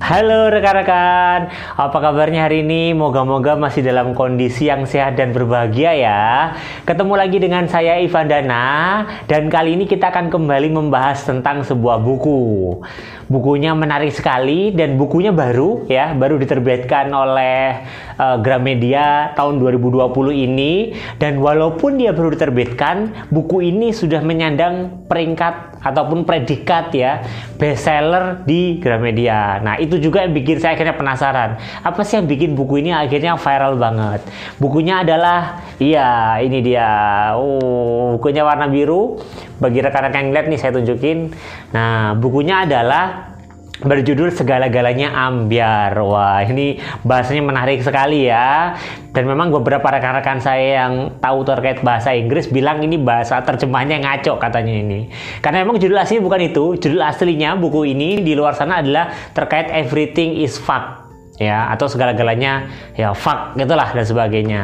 Halo rekan-rekan, apa kabarnya hari ini? Moga-moga masih dalam kondisi yang sehat dan berbahagia ya. Ketemu lagi dengan saya Ivan Dana dan kali ini kita akan kembali membahas tentang sebuah buku. Bukunya menarik sekali dan bukunya baru ya, baru diterbitkan oleh uh, Gramedia tahun 2020 ini dan walaupun dia baru diterbitkan, buku ini sudah menyandang peringkat ataupun predikat ya bestseller di Gramedia. Nah itu juga yang bikin saya akhirnya penasaran apa sih yang bikin buku ini akhirnya viral banget. Bukunya adalah iya ini dia. Oh bukunya warna biru. Bagi rekan-rekan yang lihat nih saya tunjukin. Nah bukunya adalah berjudul segala-galanya ambiar. Wah, ini bahasanya menarik sekali ya. Dan memang beberapa rekan-rekan saya yang tahu terkait bahasa Inggris bilang ini bahasa terjemahnya ngaco katanya ini. Karena memang judul aslinya bukan itu. Judul aslinya buku ini di luar sana adalah terkait everything is fuck ya atau segala-galanya ya fuck gitulah dan sebagainya.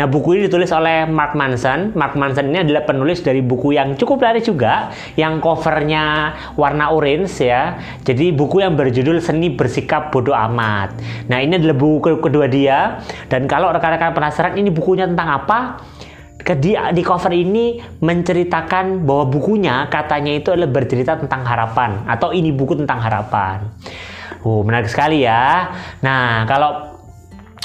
Nah buku ini ditulis oleh Mark Manson. Mark Manson ini adalah penulis dari buku yang cukup laris juga, yang covernya warna orange ya. Jadi buku yang berjudul Seni Bersikap Bodoh Amat. Nah ini adalah buku kedua dia. Dan kalau rekan-rekan penasaran ini bukunya tentang apa? di, di cover ini menceritakan bahwa bukunya katanya itu adalah bercerita tentang harapan atau ini buku tentang harapan. Oh, menarik sekali ya. Nah, kalau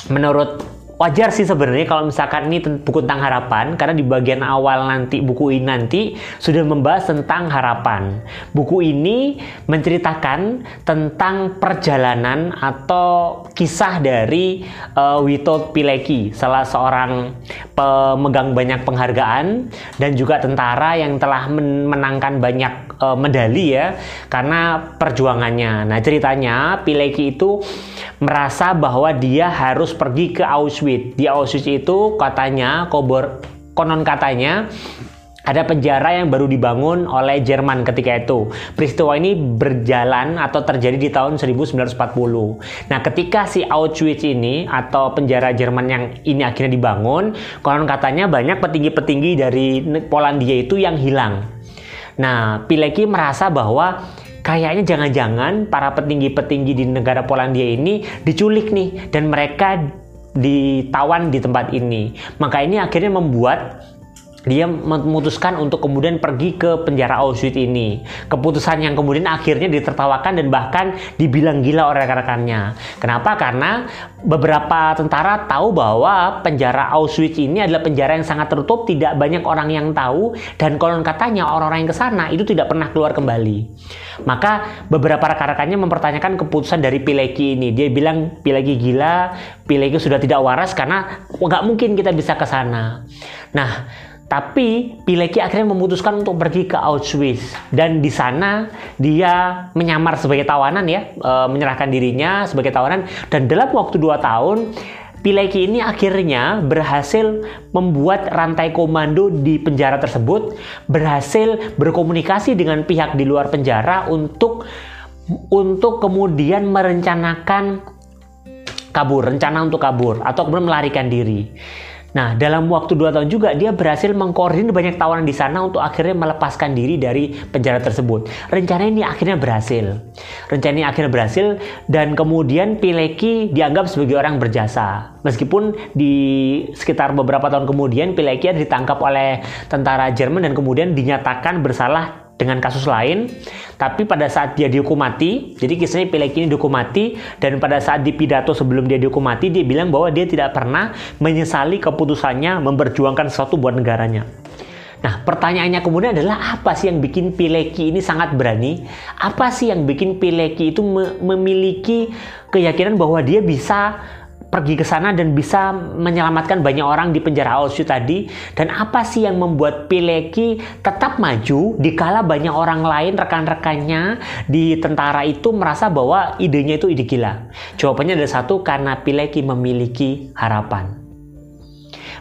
menurut wajar sih sebenarnya kalau misalkan ini buku tentang harapan karena di bagian awal nanti buku ini nanti sudah membahas tentang harapan. Buku ini menceritakan tentang perjalanan atau kisah dari uh, Witold Pilecki, salah seorang pemegang banyak penghargaan dan juga tentara yang telah menangkan banyak uh, medali ya karena perjuangannya. Nah, ceritanya Pilecki itu merasa bahwa dia harus pergi ke Auschwitz. Di Auschwitz itu katanya kobor konon katanya ada penjara yang baru dibangun oleh Jerman ketika itu. Peristiwa ini berjalan atau terjadi di tahun 1940. Nah, ketika si Auschwitz ini atau penjara Jerman yang ini akhirnya dibangun, konon katanya banyak petinggi-petinggi dari Polandia itu yang hilang. Nah, Pilecki merasa bahwa kayaknya jangan-jangan para petinggi-petinggi di negara Polandia ini diculik nih dan mereka ditawan di tempat ini. Maka ini akhirnya membuat dia memutuskan untuk kemudian pergi ke penjara Auschwitz ini. Keputusan yang kemudian akhirnya ditertawakan dan bahkan dibilang gila oleh rekan-rekannya. Kenapa? Karena beberapa tentara tahu bahwa penjara Auschwitz ini adalah penjara yang sangat tertutup, tidak banyak orang yang tahu dan konon katanya orang-orang yang ke sana itu tidak pernah keluar kembali. Maka beberapa rekan-rekannya mempertanyakan keputusan dari Pileki ini. Dia bilang Pileki gila, Pileki sudah tidak waras karena nggak mungkin kita bisa ke sana. Nah, tapi Pilecki akhirnya memutuskan untuk pergi ke Auschwitz dan di sana dia menyamar sebagai tawanan ya, e, menyerahkan dirinya sebagai tawanan dan dalam waktu dua tahun Pilecki ini akhirnya berhasil membuat rantai komando di penjara tersebut, berhasil berkomunikasi dengan pihak di luar penjara untuk untuk kemudian merencanakan kabur, rencana untuk kabur atau kemudian melarikan diri. Nah, dalam waktu dua tahun juga dia berhasil mengkoordinir banyak tawanan di sana untuk akhirnya melepaskan diri dari penjara tersebut. Rencana ini akhirnya berhasil. Rencana ini akhirnya berhasil dan kemudian Pileki dianggap sebagai orang berjasa. Meskipun di sekitar beberapa tahun kemudian Pileki ditangkap oleh tentara Jerman dan kemudian dinyatakan bersalah dengan kasus lain, tapi pada saat dia dihukum mati, jadi kisahnya Pilek ini dihukum mati, dan pada saat di pidato sebelum dia dihukum mati, dia bilang bahwa dia tidak pernah menyesali keputusannya memperjuangkan sesuatu buat negaranya. Nah, pertanyaannya kemudian adalah apa sih yang bikin Pileki ini sangat berani? Apa sih yang bikin Pileki itu memiliki keyakinan bahwa dia bisa pergi ke sana dan bisa menyelamatkan banyak orang di penjara Auschwitz tadi. Dan apa sih yang membuat Pileki tetap maju dikala banyak orang lain rekan-rekannya di tentara itu merasa bahwa idenya itu ide gila? Jawabannya ada satu karena Pileki memiliki harapan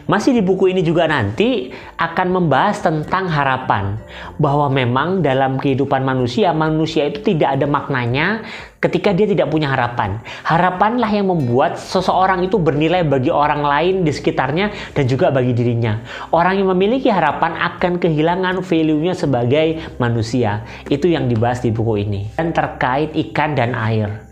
masih di buku ini juga nanti akan membahas tentang harapan bahwa memang dalam kehidupan manusia manusia itu tidak ada maknanya ketika dia tidak punya harapan. Harapanlah yang membuat seseorang itu bernilai bagi orang lain di sekitarnya dan juga bagi dirinya. Orang yang memiliki harapan akan kehilangan value-nya sebagai manusia. Itu yang dibahas di buku ini. Dan terkait ikan dan air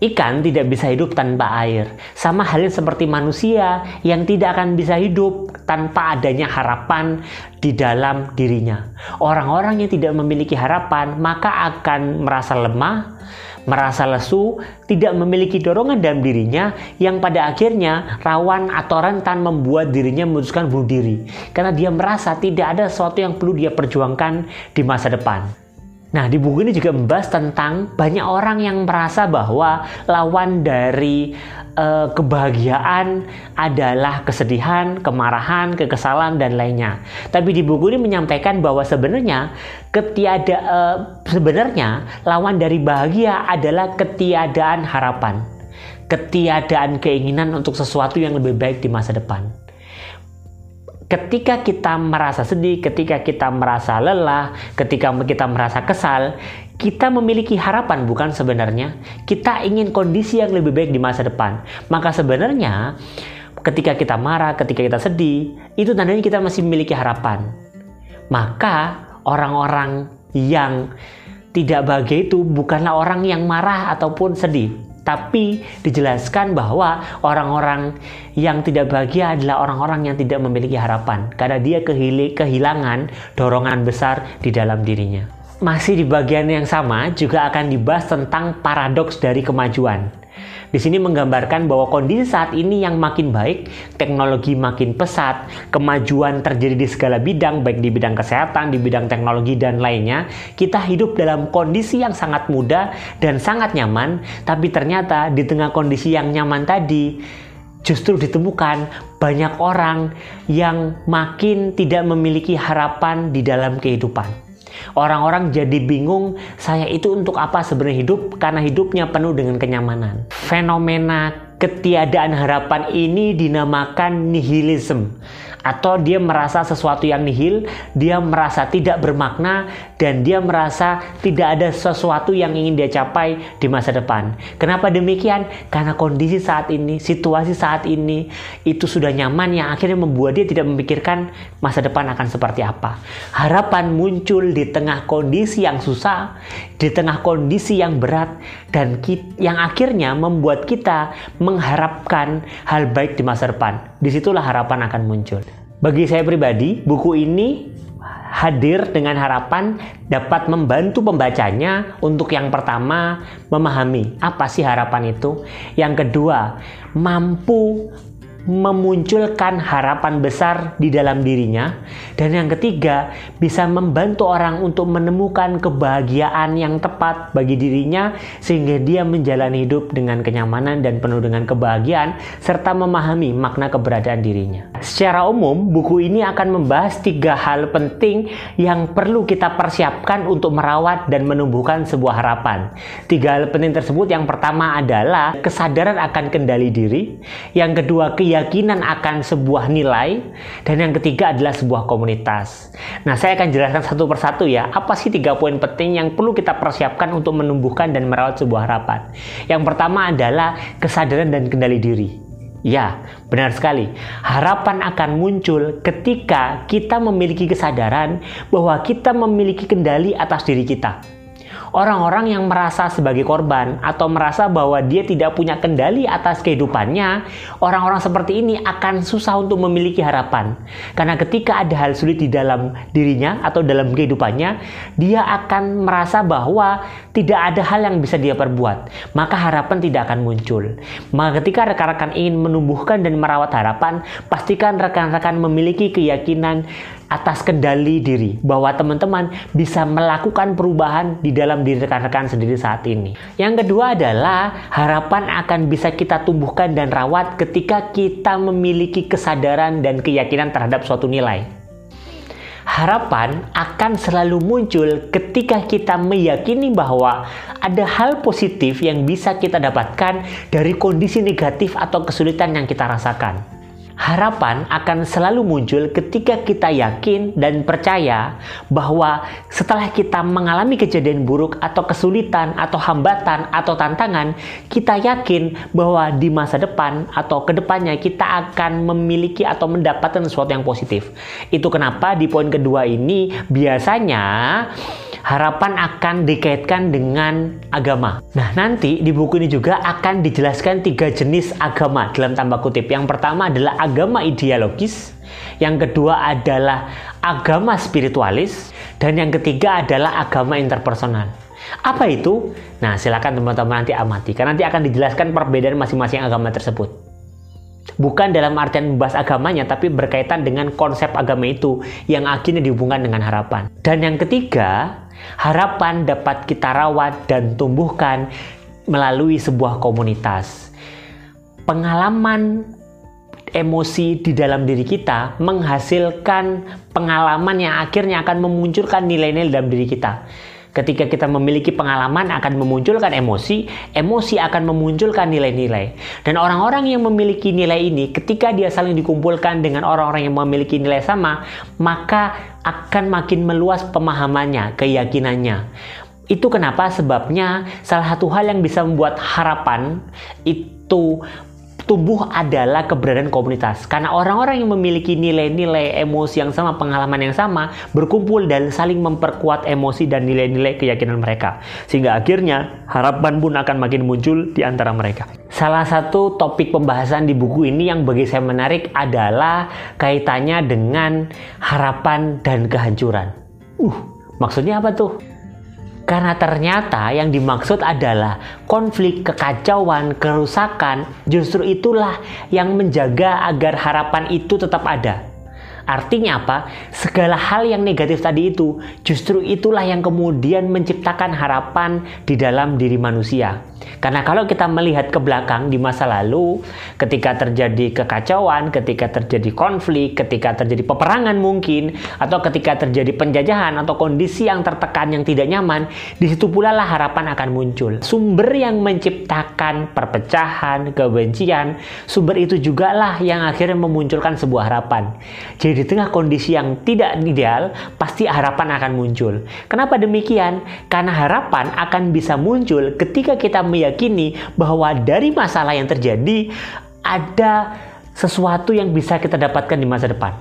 Ikan tidak bisa hidup tanpa air. Sama halnya seperti manusia yang tidak akan bisa hidup tanpa adanya harapan di dalam dirinya. Orang-orang yang tidak memiliki harapan maka akan merasa lemah, merasa lesu, tidak memiliki dorongan dalam dirinya yang pada akhirnya rawan atau rentan membuat dirinya memutuskan bunuh diri karena dia merasa tidak ada sesuatu yang perlu dia perjuangkan di masa depan. Nah, di buku ini juga membahas tentang banyak orang yang merasa bahwa lawan dari uh, kebahagiaan adalah kesedihan, kemarahan, kekesalan dan lainnya. Tapi di buku ini menyampaikan bahwa sebenarnya ketiada uh, sebenarnya lawan dari bahagia adalah ketiadaan harapan. Ketiadaan keinginan untuk sesuatu yang lebih baik di masa depan ketika kita merasa sedih, ketika kita merasa lelah, ketika kita merasa kesal, kita memiliki harapan bukan sebenarnya? Kita ingin kondisi yang lebih baik di masa depan. Maka sebenarnya ketika kita marah, ketika kita sedih, itu tandanya kita masih memiliki harapan. Maka orang-orang yang tidak bahagia itu bukanlah orang yang marah ataupun sedih, tapi dijelaskan bahwa orang-orang yang tidak bahagia adalah orang-orang yang tidak memiliki harapan karena dia kehilangan dorongan besar di dalam dirinya. Masih di bagian yang sama juga akan dibahas tentang paradoks dari kemajuan. Di sini menggambarkan bahwa kondisi saat ini yang makin baik, teknologi makin pesat, kemajuan terjadi di segala bidang, baik di bidang kesehatan, di bidang teknologi, dan lainnya. Kita hidup dalam kondisi yang sangat mudah dan sangat nyaman, tapi ternyata di tengah kondisi yang nyaman tadi, justru ditemukan banyak orang yang makin tidak memiliki harapan di dalam kehidupan. Orang-orang jadi bingung, saya itu untuk apa sebenarnya hidup? Karena hidupnya penuh dengan kenyamanan. Fenomena ketiadaan harapan ini dinamakan nihilisme atau dia merasa sesuatu yang nihil, dia merasa tidak bermakna dan dia merasa tidak ada sesuatu yang ingin dia capai di masa depan. Kenapa demikian? Karena kondisi saat ini, situasi saat ini itu sudah nyaman yang akhirnya membuat dia tidak memikirkan masa depan akan seperti apa. Harapan muncul di tengah kondisi yang susah, di tengah kondisi yang berat dan yang akhirnya membuat kita mengharapkan hal baik di masa depan. Di situlah harapan akan muncul. Bagi saya pribadi, buku ini hadir dengan harapan dapat membantu pembacanya untuk yang pertama memahami apa sih harapan itu, yang kedua mampu memunculkan harapan besar di dalam dirinya, dan yang ketiga bisa membantu orang untuk menemukan kebahagiaan yang tepat bagi dirinya, sehingga dia menjalani hidup dengan kenyamanan dan penuh dengan kebahagiaan, serta memahami makna keberadaan dirinya. Secara umum, buku ini akan membahas tiga hal penting yang perlu kita persiapkan untuk merawat dan menumbuhkan sebuah harapan. Tiga hal penting tersebut, yang pertama adalah kesadaran akan kendali diri, yang kedua keyakinan akan sebuah nilai, dan yang ketiga adalah sebuah komunitas. Nah, saya akan jelaskan satu persatu ya, apa sih tiga poin penting yang perlu kita persiapkan untuk menumbuhkan dan merawat sebuah harapan. Yang pertama adalah kesadaran dan kendali diri. Ya, benar sekali. Harapan akan muncul ketika kita memiliki kesadaran bahwa kita memiliki kendali atas diri kita orang-orang yang merasa sebagai korban atau merasa bahwa dia tidak punya kendali atas kehidupannya, orang-orang seperti ini akan susah untuk memiliki harapan. Karena ketika ada hal sulit di dalam dirinya atau dalam kehidupannya, dia akan merasa bahwa tidak ada hal yang bisa dia perbuat. Maka harapan tidak akan muncul. Maka ketika rekan-rekan ingin menumbuhkan dan merawat harapan, pastikan rekan-rekan memiliki keyakinan atas kendali diri bahwa teman-teman bisa melakukan perubahan di dalam diri rekan-rekan sendiri saat ini. Yang kedua adalah harapan akan bisa kita tumbuhkan dan rawat ketika kita memiliki kesadaran dan keyakinan terhadap suatu nilai. Harapan akan selalu muncul ketika kita meyakini bahwa ada hal positif yang bisa kita dapatkan dari kondisi negatif atau kesulitan yang kita rasakan. Harapan akan selalu muncul ketika kita yakin dan percaya bahwa setelah kita mengalami kejadian buruk atau kesulitan atau hambatan atau tantangan, kita yakin bahwa di masa depan atau ke depannya kita akan memiliki atau mendapatkan sesuatu yang positif. Itu kenapa di poin kedua ini biasanya harapan akan dikaitkan dengan agama. Nah, nanti di buku ini juga akan dijelaskan tiga jenis agama dalam tanda kutip. Yang pertama adalah agama ideologis, yang kedua adalah agama spiritualis, dan yang ketiga adalah agama interpersonal. Apa itu? Nah, silakan teman-teman nanti amati, karena nanti akan dijelaskan perbedaan masing-masing agama tersebut. Bukan dalam artian membahas agamanya, tapi berkaitan dengan konsep agama itu yang akhirnya dihubungkan dengan harapan. Dan yang ketiga, Harapan dapat kita rawat dan tumbuhkan melalui sebuah komunitas. Pengalaman emosi di dalam diri kita menghasilkan pengalaman yang akhirnya akan memunculkan nilai-nilai dalam diri kita. Ketika kita memiliki pengalaman akan memunculkan emosi, emosi akan memunculkan nilai-nilai. Dan orang-orang yang memiliki nilai ini ketika dia saling dikumpulkan dengan orang-orang yang memiliki nilai sama, maka akan makin meluas pemahamannya, keyakinannya. Itu kenapa sebabnya salah satu hal yang bisa membuat harapan itu tumbuh adalah keberadaan komunitas. Karena orang-orang yang memiliki nilai-nilai emosi yang sama, pengalaman yang sama, berkumpul dan saling memperkuat emosi dan nilai-nilai keyakinan mereka. Sehingga akhirnya harapan pun akan makin muncul di antara mereka. Salah satu topik pembahasan di buku ini yang bagi saya menarik adalah kaitannya dengan harapan dan kehancuran. Uh, maksudnya apa tuh? Karena ternyata yang dimaksud adalah konflik, kekacauan, kerusakan, justru itulah yang menjaga agar harapan itu tetap ada. Artinya apa? Segala hal yang negatif tadi itu justru itulah yang kemudian menciptakan harapan di dalam diri manusia. Karena kalau kita melihat ke belakang di masa lalu, ketika terjadi kekacauan, ketika terjadi konflik, ketika terjadi peperangan mungkin, atau ketika terjadi penjajahan atau kondisi yang tertekan yang tidak nyaman, di situ pula lah harapan akan muncul. Sumber yang menciptakan perpecahan, kebencian, sumber itu juga lah yang akhirnya memunculkan sebuah harapan. Jadi di tengah kondisi yang tidak ideal, pasti harapan akan muncul. Kenapa demikian? Karena harapan akan bisa muncul ketika kita meyakini bahwa dari masalah yang terjadi ada sesuatu yang bisa kita dapatkan di masa depan.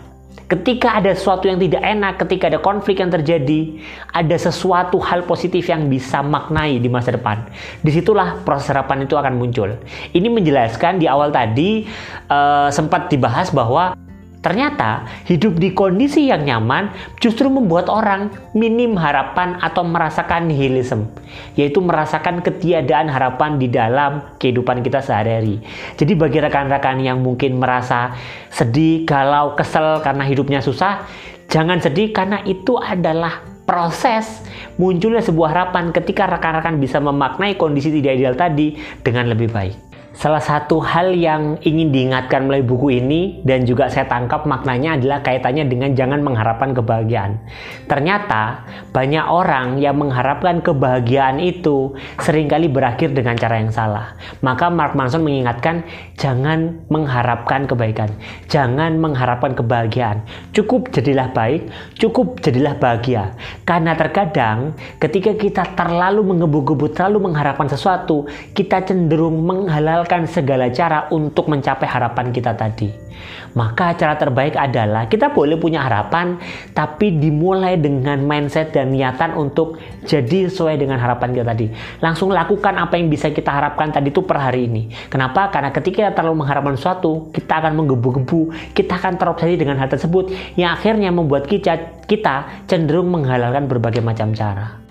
Ketika ada sesuatu yang tidak enak, ketika ada konflik yang terjadi, ada sesuatu hal positif yang bisa maknai di masa depan. Di situlah proses harapan itu akan muncul. Ini menjelaskan di awal tadi uh, sempat dibahas bahwa Ternyata hidup di kondisi yang nyaman justru membuat orang minim harapan atau merasakan nihilisme, yaitu merasakan ketiadaan harapan di dalam kehidupan kita sehari-hari. Jadi bagi rekan-rekan yang mungkin merasa sedih, galau, kesel karena hidupnya susah, jangan sedih karena itu adalah proses munculnya sebuah harapan ketika rekan-rekan bisa memaknai kondisi tidak ideal tadi dengan lebih baik. Salah satu hal yang ingin diingatkan melalui buku ini dan juga saya tangkap maknanya adalah kaitannya dengan jangan mengharapkan kebahagiaan. Ternyata banyak orang yang mengharapkan kebahagiaan itu sering kali berakhir dengan cara yang salah. Maka Mark Manson mengingatkan jangan mengharapkan kebaikan, jangan mengharapkan kebahagiaan. Cukup jadilah baik, cukup jadilah bahagia. Karena terkadang ketika kita terlalu menggebu-gebu, terlalu mengharapkan sesuatu, kita cenderung menghalalkan menggunakan segala cara untuk mencapai harapan kita tadi. Maka cara terbaik adalah kita boleh punya harapan, tapi dimulai dengan mindset dan niatan untuk jadi sesuai dengan harapan kita tadi. Langsung lakukan apa yang bisa kita harapkan tadi itu per hari ini. Kenapa? Karena ketika kita terlalu mengharapkan sesuatu, kita akan menggebu-gebu, kita akan terobsesi dengan hal tersebut yang akhirnya membuat kita cenderung menghalalkan berbagai macam cara.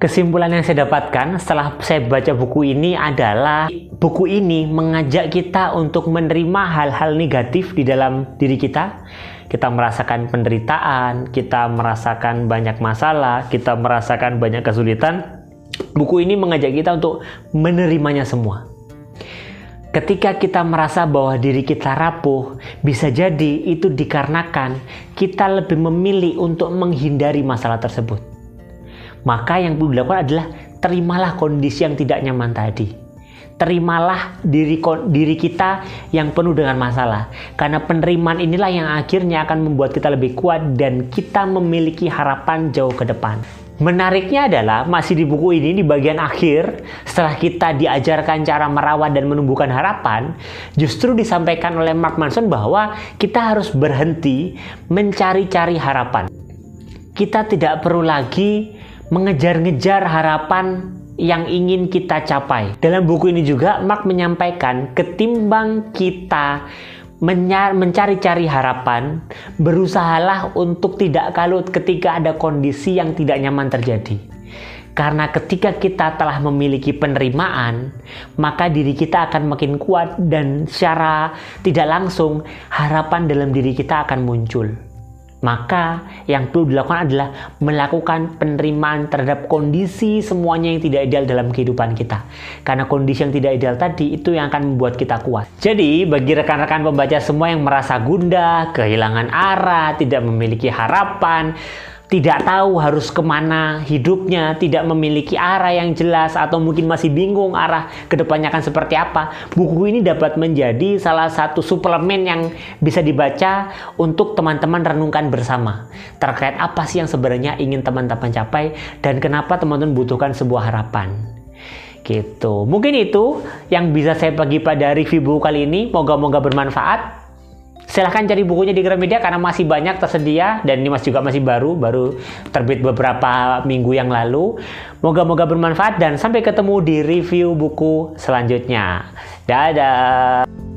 Kesimpulan yang saya dapatkan setelah saya baca buku ini adalah buku ini mengajak kita untuk menerima hal-hal negatif di dalam diri kita. Kita merasakan penderitaan, kita merasakan banyak masalah, kita merasakan banyak kesulitan. Buku ini mengajak kita untuk menerimanya semua. Ketika kita merasa bahwa diri kita rapuh, bisa jadi itu dikarenakan kita lebih memilih untuk menghindari masalah tersebut maka yang perlu dilakukan adalah terimalah kondisi yang tidak nyaman tadi. terimalah diri diri kita yang penuh dengan masalah. Karena penerimaan inilah yang akhirnya akan membuat kita lebih kuat dan kita memiliki harapan jauh ke depan. Menariknya adalah masih di buku ini di bagian akhir setelah kita diajarkan cara merawat dan menumbuhkan harapan, justru disampaikan oleh Mark Manson bahwa kita harus berhenti mencari-cari harapan. Kita tidak perlu lagi mengejar-ngejar harapan yang ingin kita capai. Dalam buku ini juga Mark menyampaikan ketimbang kita mencari-cari harapan, berusahalah untuk tidak kalut ketika ada kondisi yang tidak nyaman terjadi. Karena ketika kita telah memiliki penerimaan, maka diri kita akan makin kuat dan secara tidak langsung harapan dalam diri kita akan muncul. Maka yang perlu dilakukan adalah melakukan penerimaan terhadap kondisi semuanya yang tidak ideal dalam kehidupan kita. Karena kondisi yang tidak ideal tadi itu yang akan membuat kita kuat. Jadi bagi rekan-rekan pembaca semua yang merasa gundah, kehilangan arah, tidak memiliki harapan, tidak tahu harus ke mana hidupnya, tidak memiliki arah yang jelas, atau mungkin masih bingung arah ke depannya akan seperti apa, buku ini dapat menjadi salah satu suplemen yang bisa dibaca untuk teman-teman renungkan bersama terkait apa sih yang sebenarnya ingin teman-teman capai dan kenapa teman-teman butuhkan sebuah harapan. Gitu. Mungkin itu yang bisa saya bagi pada review buku kali ini. Moga-moga bermanfaat. Silahkan cari bukunya di Gramedia karena masih banyak tersedia dan ini masih juga masih baru, baru terbit beberapa minggu yang lalu. Moga-moga bermanfaat dan sampai ketemu di review buku selanjutnya. Dadah.